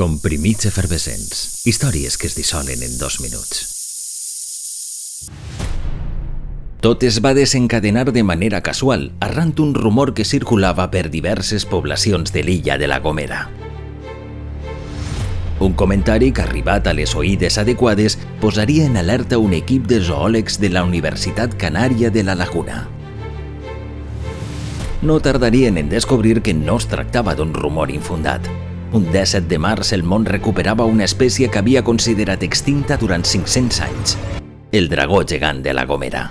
Comprimits efervescents. Històries que es dissolen en dos minuts. Tot es va desencadenar de manera casual, arran un rumor que circulava per diverses poblacions de l'illa de la Gomera. Un comentari que, arribat a les oïdes adequades, posaria en alerta un equip de zoòlegs de la Universitat Canària de la Laguna. No tardarien en descobrir que no es tractava d'un rumor infundat. Un 17 de març el món recuperava una espècie que havia considerat extinta durant 500 anys, el dragó gegant de la Gomera.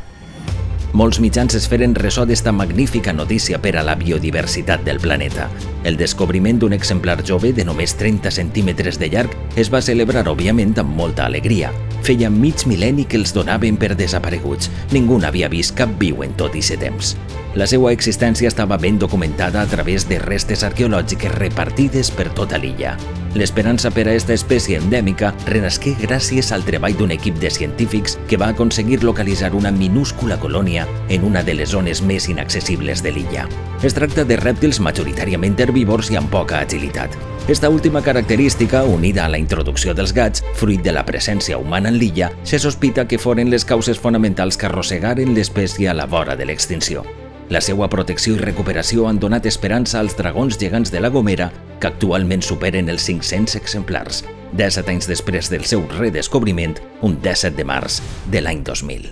Molts mitjans es feren ressò d'esta magnífica notícia per a la biodiversitat del planeta. El descobriment d'un exemplar jove de només 30 centímetres de llarg es va celebrar, òbviament, amb molta alegria. Feia mig mil·lenni que els donaven per desapareguts. Ningú n'havia vist cap viu en tot aquest temps. La seva existència estava ben documentada a través de restes arqueològiques repartides per tota l'illa. L'esperança per a aquesta espècie endèmica renasqué gràcies al treball d'un equip de científics que va aconseguir localitzar una minúscula colònia en una de les zones més inaccessibles de l'illa. Es tracta de rèptils majoritàriament herbívors i amb poca agilitat. Esta última característica, unida a la introducció dels gats, fruit de la presència humana en l'illa, se sospita que foren les causes fonamentals que arrossegaren l'espècie a la vora de l'extinció. La seva protecció i recuperació han donat esperança als dragons gegants de la Gomera, que actualment superen els 500 exemplars, 17 anys després del seu redescobriment, un 17 de març de l'any 2000.